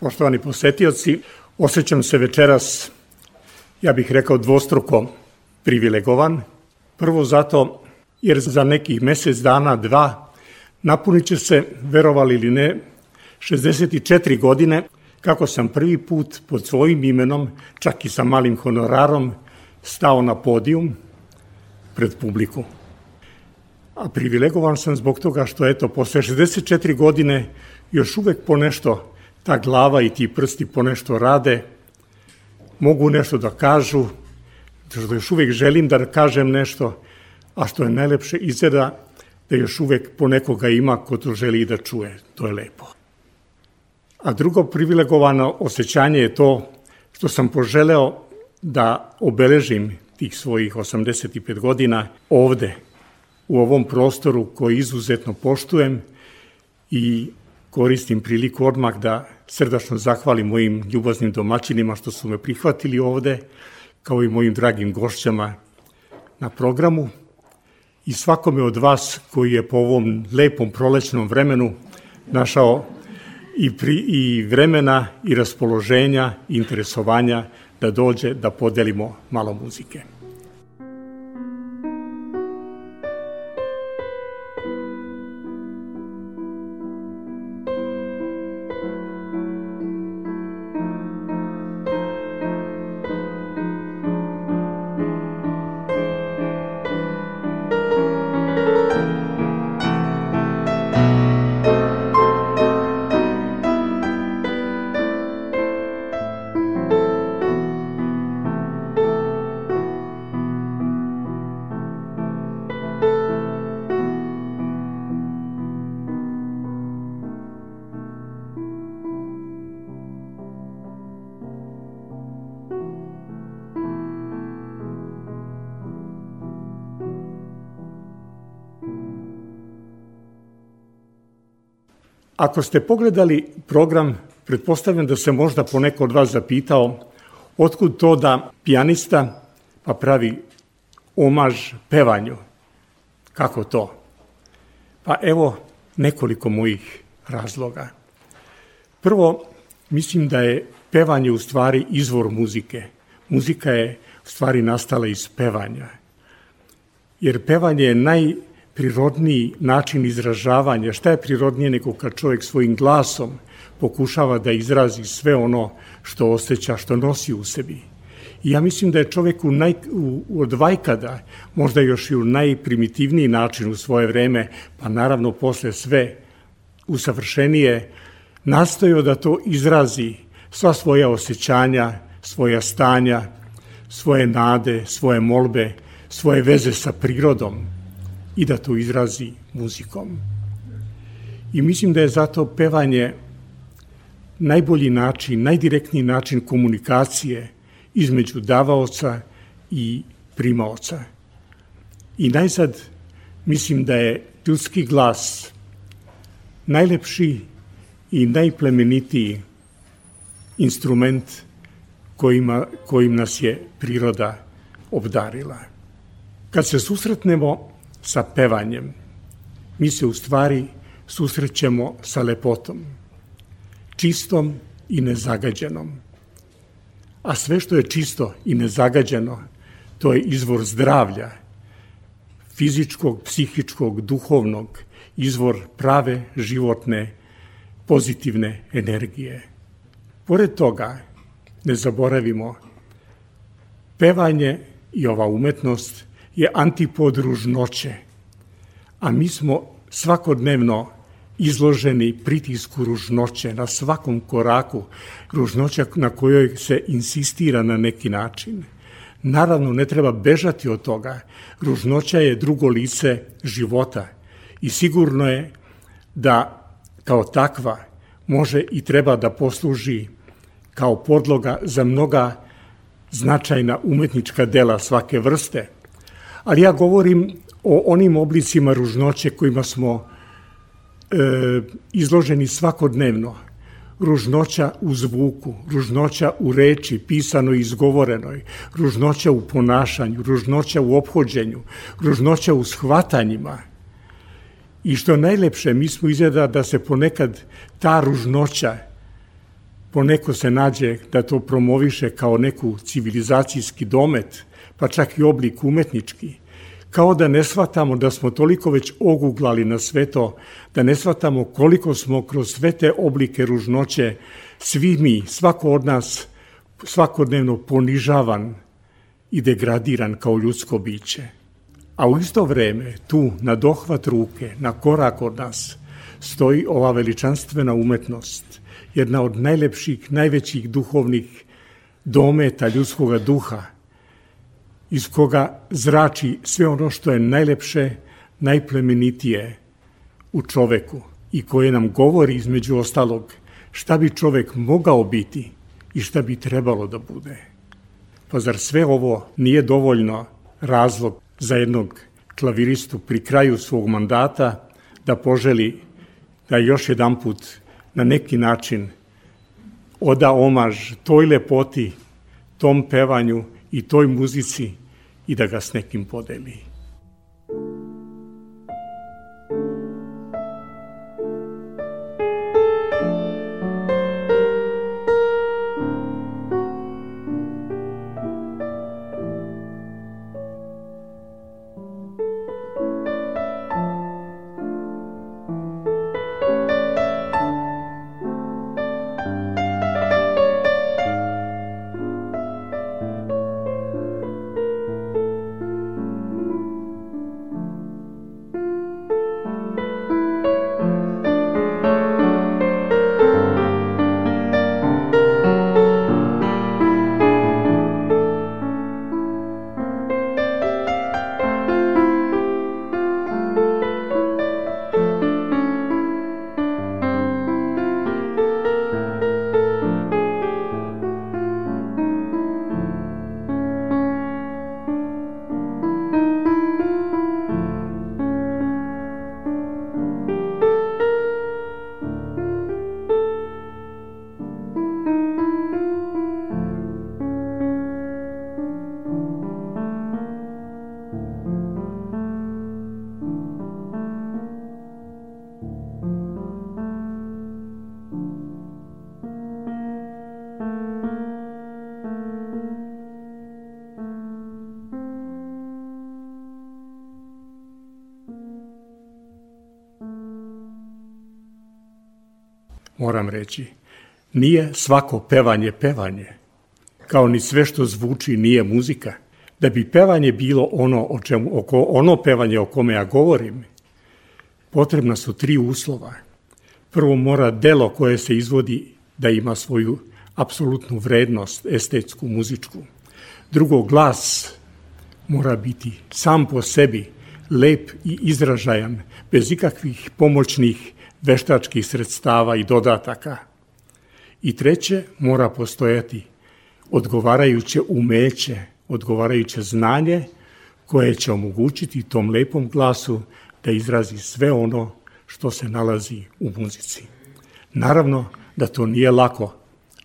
Poštovani posetioci, osjećam se večeras, ja bih rekao, dvostruko privilegovan. Prvo zato jer za nekih mesec dana, dva, napunit će se, verovali ili ne, 64 godine kako sam prvi put pod svojim imenom, čak i sa malim honorarom, stao na podijum pred publiku. A privilegovan sam zbog toga što, eto, posle 64 godine još uvek po nešto ta glava i ti prsti po nešto rade, mogu nešto da kažu, što još uvek želim da kažem nešto, a što je najlepše izgleda da još uvek po nekoga ima ko to želi da čuje. To je lepo. A drugo privilegovano osjećanje je to što sam poželeo da obeležim tih svojih 85 godina ovde, u ovom prostoru koji izuzetno poštujem i koristim priliku odmah da srdačno zahvalim mojim ljubaznim domaćinima što su me prihvatili ovde, kao i mojim dragim gošćama na programu i svakome od vas koji je po ovom lepom prolećnom vremenu našao i, pri, i vremena i raspoloženja i interesovanja da dođe da podelimo malo muzike. Ako ste pogledali program, pretpostavljam da se možda poneko od vas zapitao otkud to da pijanista pa pravi omaž pevanju. Kako to? Pa evo nekoliko mojih razloga. Prvo, mislim da je pevanje u stvari izvor muzike. Muzika je u stvari nastala iz pevanja. Jer pevanje je naj prirodniji način izražavanja. Šta je prirodnije nego kad čovjek svojim glasom pokušava da izrazi sve ono što osjeća, što nosi u sebi. I ja mislim da je čovjek u naj, u, od vajkada, možda još i u najprimitivniji način u svoje vreme, pa naravno posle sve usavršenije, nastojao da to izrazi sva svoja osjećanja, svoja stanja, svoje nade, svoje molbe, svoje veze sa prirodom, i da to izrazi muzikom. I mislim da je zato pevanje najbolji način, najdirektniji način komunikacije između davaoca i primaoca. I najzad mislim da je ljudski glas najlepši i najplemenitiji instrument kojima, kojim nas je priroda obdarila. Kad se susretnemo sa pevanjem. Mi se u stvari susrećemo sa lepotom, čistom i nezagađenom. A sve što je čisto i nezagađeno, to je izvor zdravlja, fizičkog, psihičkog, duhovnog, izvor prave, životne, pozitivne energije. Pored toga, ne zaboravimo, pevanje i ova umetnost je antipod ružnoće, a mi smo svakodnevno izloženi pritisku ružnoće na svakom koraku, ružnoća na kojoj se insistira na neki način. Naravno, ne treba bežati od toga. Ružnoća je drugo lice života i sigurno je da kao takva može i treba da posluži kao podloga za mnoga značajna umetnička dela svake vrste – ali ja govorim o onim oblicima ružnoće kojima smo e, izloženi svakodnevno. Ružnoća u zvuku, ružnoća u reči, pisanoj i izgovorenoj, ružnoća u ponašanju, ružnoća u obhođenju, ružnoća u shvatanjima. I što najlepše, mi smo izgleda da se ponekad ta ružnoća poneko se nađe da to promoviše kao neku civilizacijski domet, pa čak i oblik umetnički, kao da ne shvatamo da smo toliko već oguglali na sve to, da ne shvatamo koliko smo kroz sve te oblike ružnoće, svi mi, svako od nas, svakodnevno ponižavan i degradiran kao ljudsko biće. A u isto vreme, tu, na dohvat ruke, na korak od nas, stoji ova veličanstvena umetnost, jedna od najlepših, najvećih duhovnih dometa ljudskog duha, iz koga zrači sve ono što je najlepše, najplemenitije u čoveku i koje nam govori između ostalog šta bi čovek mogao biti i šta bi trebalo da bude. Pa zar sve ovo nije dovoljno razlog za jednog klaviristu pri kraju svog mandata da poželi da još jedan put na neki način oda omaž toj lepoti, tom pevanju i toj muzici i da ga s nekim podeli. Moram reći. Nije svako pevanje pevanje, kao ni sve što zvuči nije muzika. Da bi pevanje bilo ono, o čemu, oko, ono pevanje o kome ja govorim, potrebna su tri uslova. Prvo mora delo koje se izvodi da ima svoju apsolutnu vrednost, estetsku, muzičku. Drugo, glas mora biti sam po sebi lep i izražajan, bez ikakvih pomoćnih veštačkih sredstava i dodataka. I treće, mora postojati odgovarajuće umeće, odgovarajuće znanje koje će omogućiti tom lepom glasu da izrazi sve ono što se nalazi u muzici. Naravno da to nije lako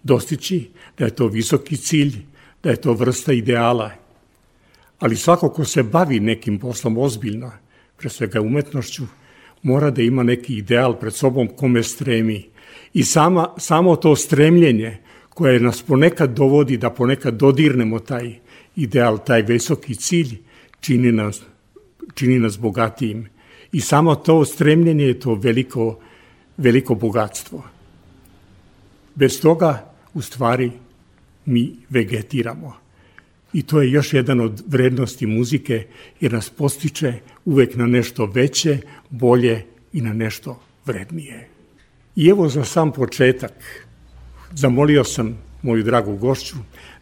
dostići, da je to visoki cilj, da je to vrsta ideala, ali svako ko se bavi nekim poslom ozbiljno, pre svega umetnošću, mora da ima neki ideal pred sobom kome stremi. I sama, samo to stremljenje koje nas ponekad dovodi da ponekad dodirnemo taj ideal, taj visoki cilj, čini nas, čini nas bogatijim. I samo to stremljenje je to veliko, veliko bogatstvo. Bez toga, u stvari, mi vegetiramo. I to je još jedan od vrednosti muzike, jer nas postiče uvek na nešto veće, bolje i na nešto vrednije. I evo za sam početak, zamolio sam moju dragu gošću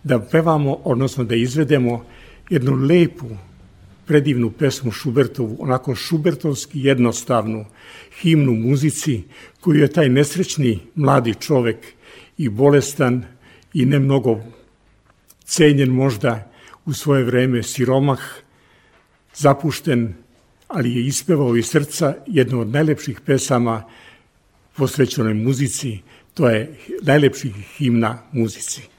da pevamo, odnosno da izvedemo jednu lepu, predivnu pesmu Šubertovu, onako šubertovski jednostavnu himnu muzici koju je taj nesrećni mladi čovek i bolestan i ne mnogo cenjen možda u svoje vreme siromah, zapušten, ali je ispevao iz srca jednu od najlepših pesama posvećenoj muzici, to je najlepših himna muzici.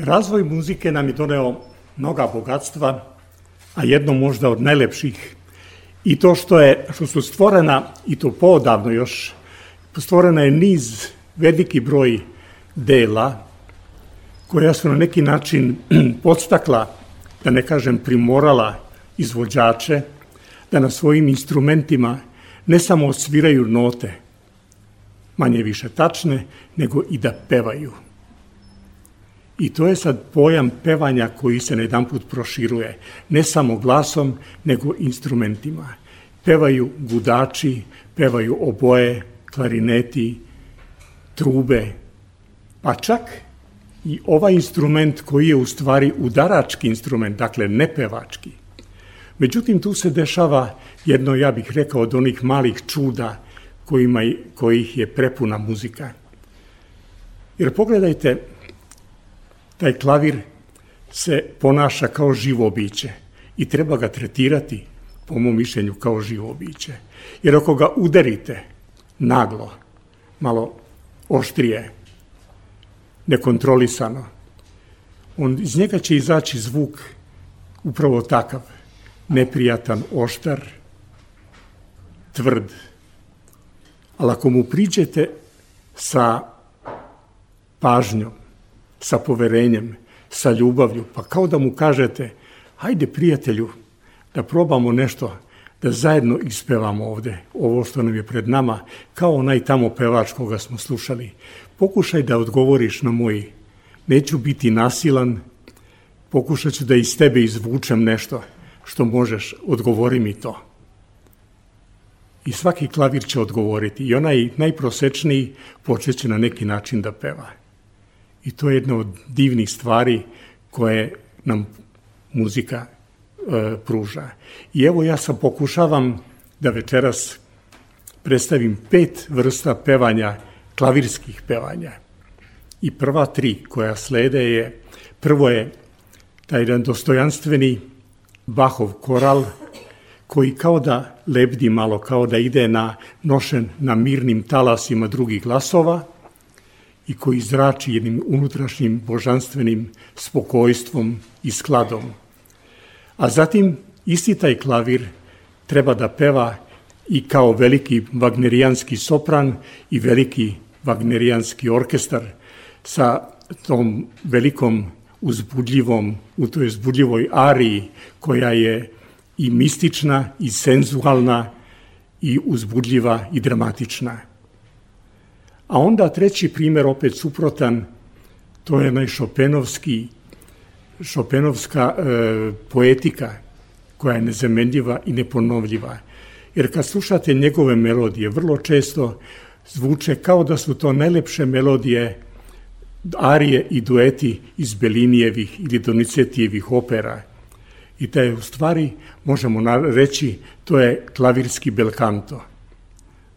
Razvoj muzike nam je doneo mnoga bogatstva, a jedno možda od najlepših i to što, je, što su stvorena, i to poodavno još, stvorena je niz, veliki broj dela koja su na neki način podstakla, da ne kažem primorala izvođače, da na svojim instrumentima ne samo osviraju note, manje više tačne, nego i da pevaju. I to je sad pojam pevanja koji se na jedan put proširuje, ne samo glasom, nego instrumentima. Pevaju gudači, pevaju oboje, klarineti, trube, pa čak i ovaj instrument koji je u stvari udarački instrument, dakle nepevački. Međutim, tu se dešava jedno, ja bih rekao, od onih malih čuda kojima, kojih je prepuna muzika. Jer pogledajte, taj klavir se ponaša kao živo biće i treba ga tretirati, po mom mišljenju, kao živo biće. Jer ako ga udarite naglo, malo oštrije, nekontrolisano, on, iz njega će izaći zvuk upravo takav, neprijatan, oštar, tvrd. Ali ako mu priđete sa pažnjom, sa poverenjem, sa ljubavlju, pa kao da mu kažete, hajde prijatelju, da probamo nešto, da zajedno ispevamo ovde ovo što nam je pred nama, kao onaj tamo pevač koga smo slušali. Pokušaj da odgovoriš na moj, neću biti nasilan, pokušat ću da iz tebe izvučem nešto što možeš, odgovori mi to. I svaki klavir će odgovoriti i onaj najprosečniji počeće na neki način da peva. I to je jedna od divnih stvari koje nam muzika e, pruža. I evo ja sam pokušavam da večeras predstavim pet vrsta pevanja, klavirskih pevanja. I prva tri koja slede je, prvo je taj jedan dostojanstveni Bahov koral, koji kao da lebdi malo, kao da ide na nošen na mirnim talasima drugih glasova, i koji zrači jednim unutrašnjim božanstvenim spokojstvom i skladom. A zatim isti taj klavir treba da peva i kao veliki wagnerijanski sopran i veliki wagnerijanski orkestar sa tom velikom uzbudljivom, u toj uzbudljivoj ariji koja je i mistična i senzualna i uzbudljiva i dramatična. A onda treći primer, opet suprotan, to je najšopenovski, šopenovska e, poetika koja je nezamenljiva i neponovljiva. Jer kad slušate njegove melodije, vrlo često zvuče kao da su to najlepše melodije arije i dueti iz Belinijevih ili Donizetijevih opera. I je u stvari, možemo reći, to je klavirski belkanto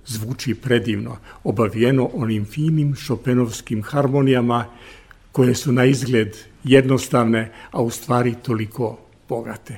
zvuči predivno, obavijeno onim finim šopenovskim harmonijama koje su na izgled jednostavne, a u stvari toliko bogate.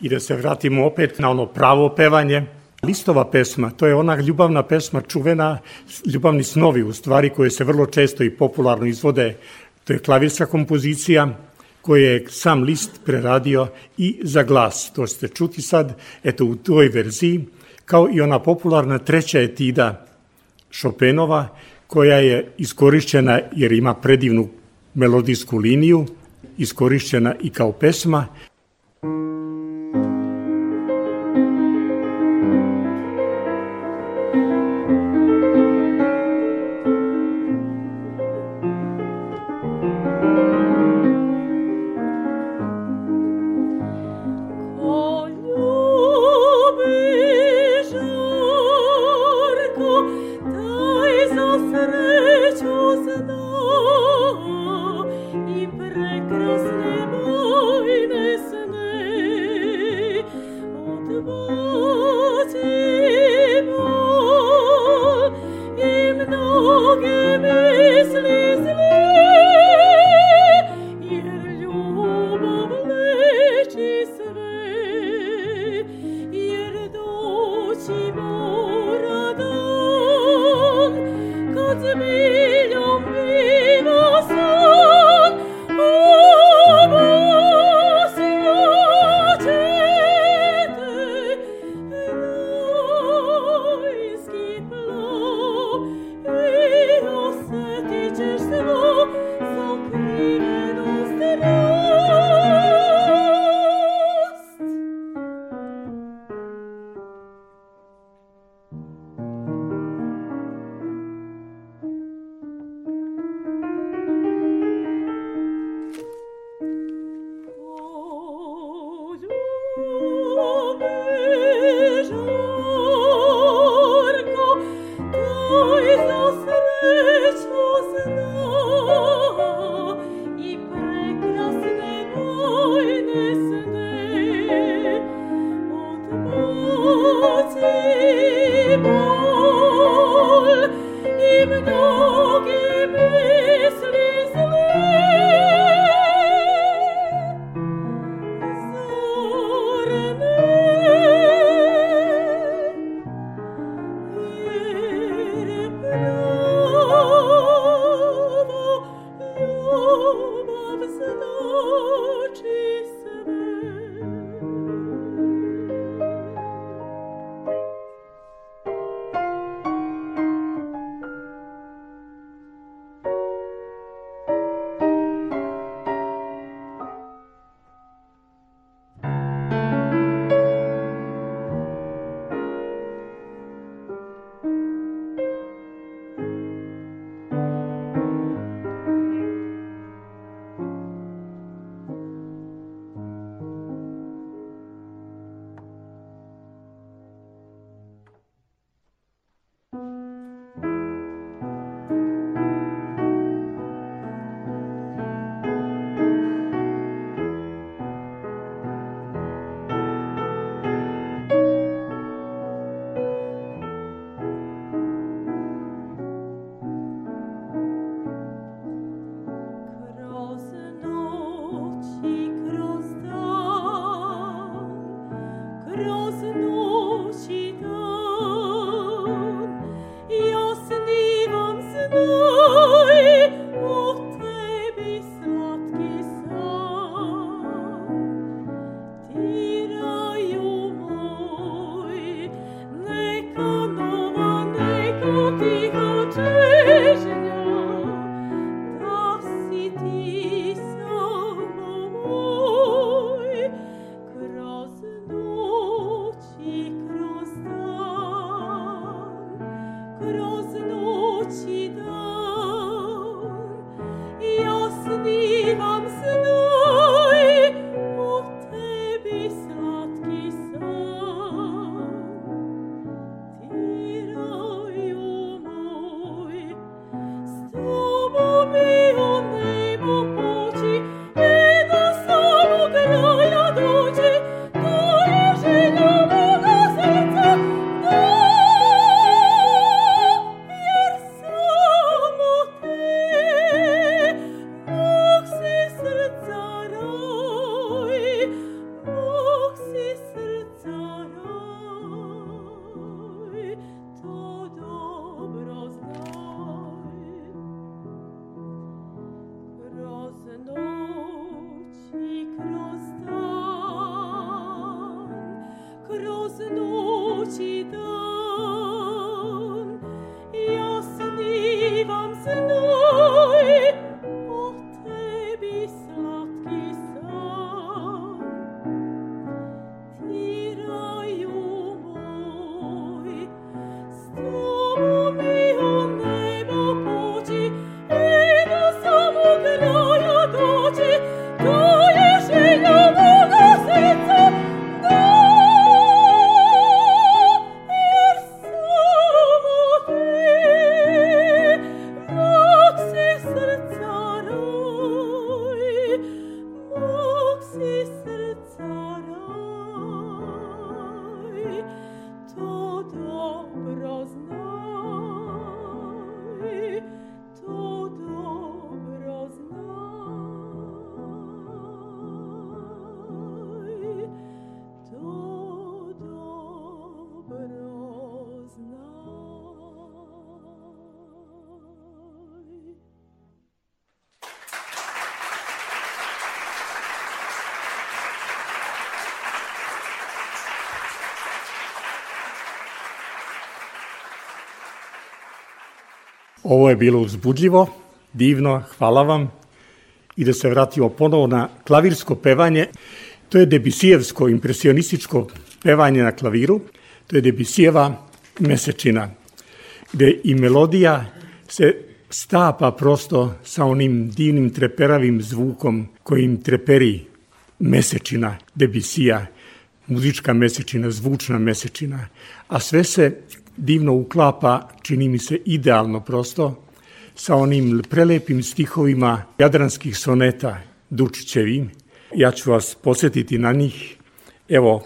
I da se vratimo opet na ono pravo pevanje. Listova pesma, to je ona ljubavna pesma čuvena, ljubavni snovi u stvari koje se vrlo često i popularno izvode. To je klavirska kompozicija koje je sam list preradio i za glas. To ste čuti sad, eto u toj verziji, kao i ona popularna treća etida Chopinova, koja je iskorišćena jer ima predivnu melodijsku liniju, iskorišćena i kao pesma, Ovo je bilo uzbudljivo, divno, hvala vam. I da se vratimo ponovo na klavirsko pevanje. To je Debisijevsko impresionističko pevanje na klaviru. To je Debisijeva mesečina, gde i melodija se stapa prosto sa onim divnim treperavim zvukom kojim treperi mesečina Debisija, muzička mesečina, zvučna mesečina, a sve se divno uklapa, čini mi se idealno prosto, sa onim prelepim stihovima jadranskih soneta Dučićevim. Ja ću vas posjetiti na njih. Evo,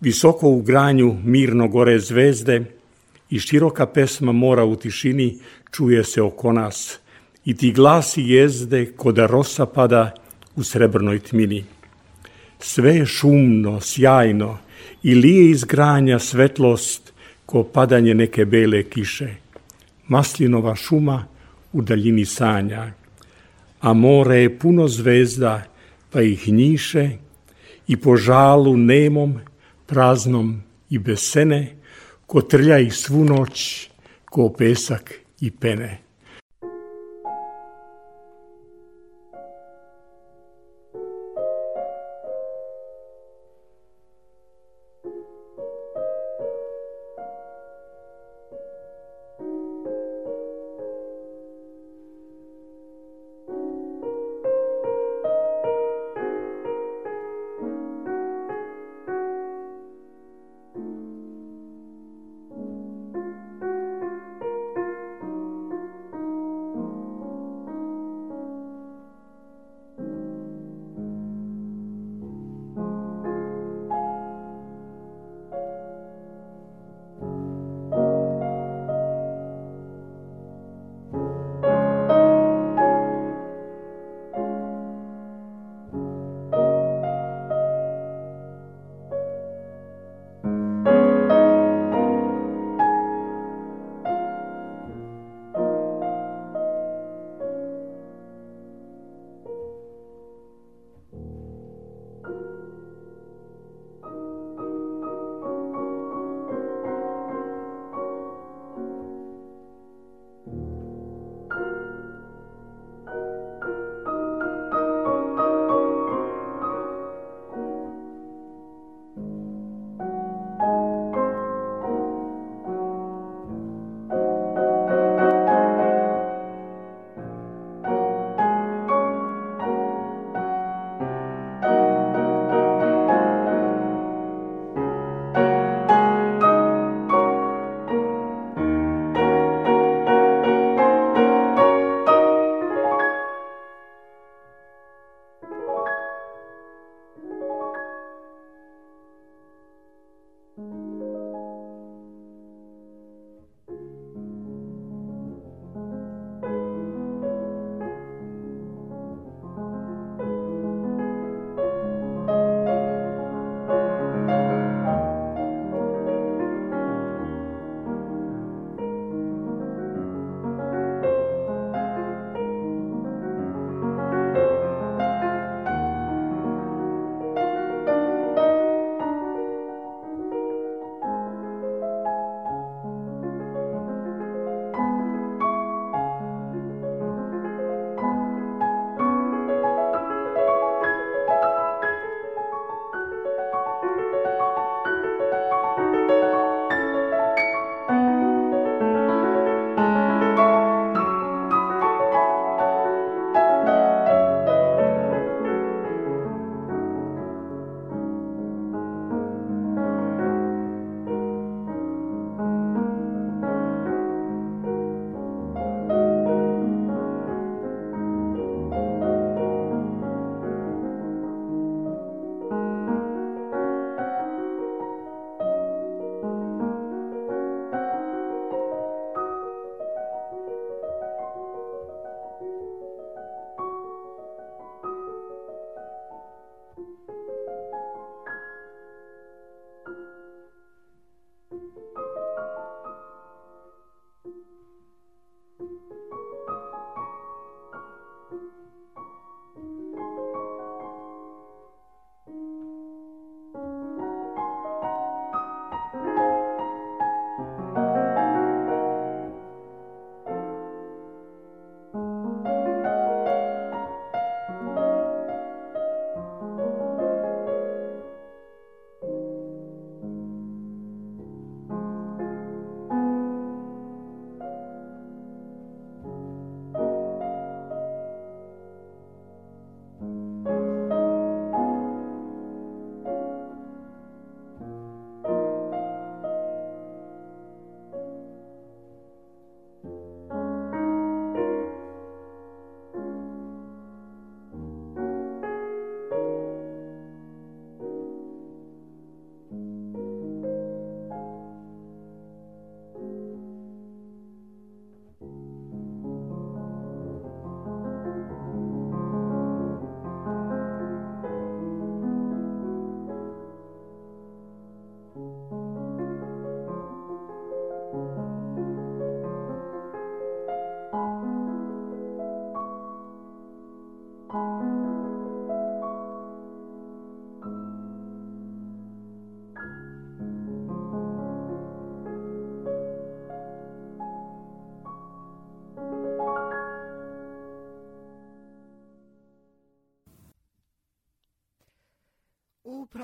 visoko u granju mirno gore zvezde i široka pesma mora u tišini čuje se oko nas i ti glasi jezde koda rosa pada u srebrnoj tmini. Sve je šumno, sjajno i lije iz granja svetlost ko padanje neke bele kiše. Maslinova šuma u daljini sanja, a more je puno zvezda, pa ih njiše i po žalu nemom, praznom i bez sene, ko trlja ih svu noć, ko pesak i pene.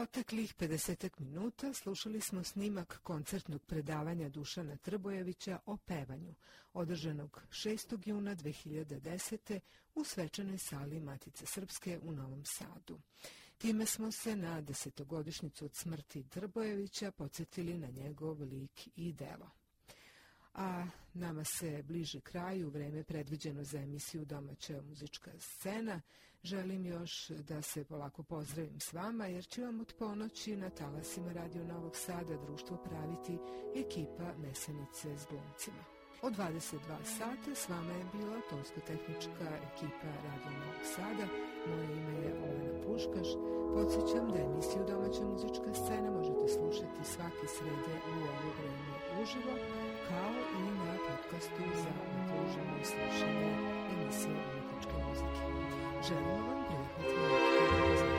Proteklih 50 minuta slušali smo snimak koncertnog predavanja Dušana Trbojevića o pevanju, održanog 6. juna 2010. u svečanoj sali Matice Srpske u Novom Sadu. Time smo se na desetogodišnicu od smrti Trbojevića podsjetili na njegov lik i delo a nama se bliže kraju, vreme predviđeno za emisiju Domaća muzička scena. Želim još da se polako pozdravim s vama, jer će vam od ponoći na talasima Radio Novog Sada društvo praviti ekipa Mesenice s glumcima. Od 22 sata s vama je bila tonsko-tehnička ekipa Radio Novog Sada. Moje ime je Olena Puškaš. Podsjećam da emisiju Domaća muzička scena možete slušati svake srede u ovo vreme uživo, kao i na podcastu za udruženo slušanje emisije umetničke muzike. Želimo vam prijatno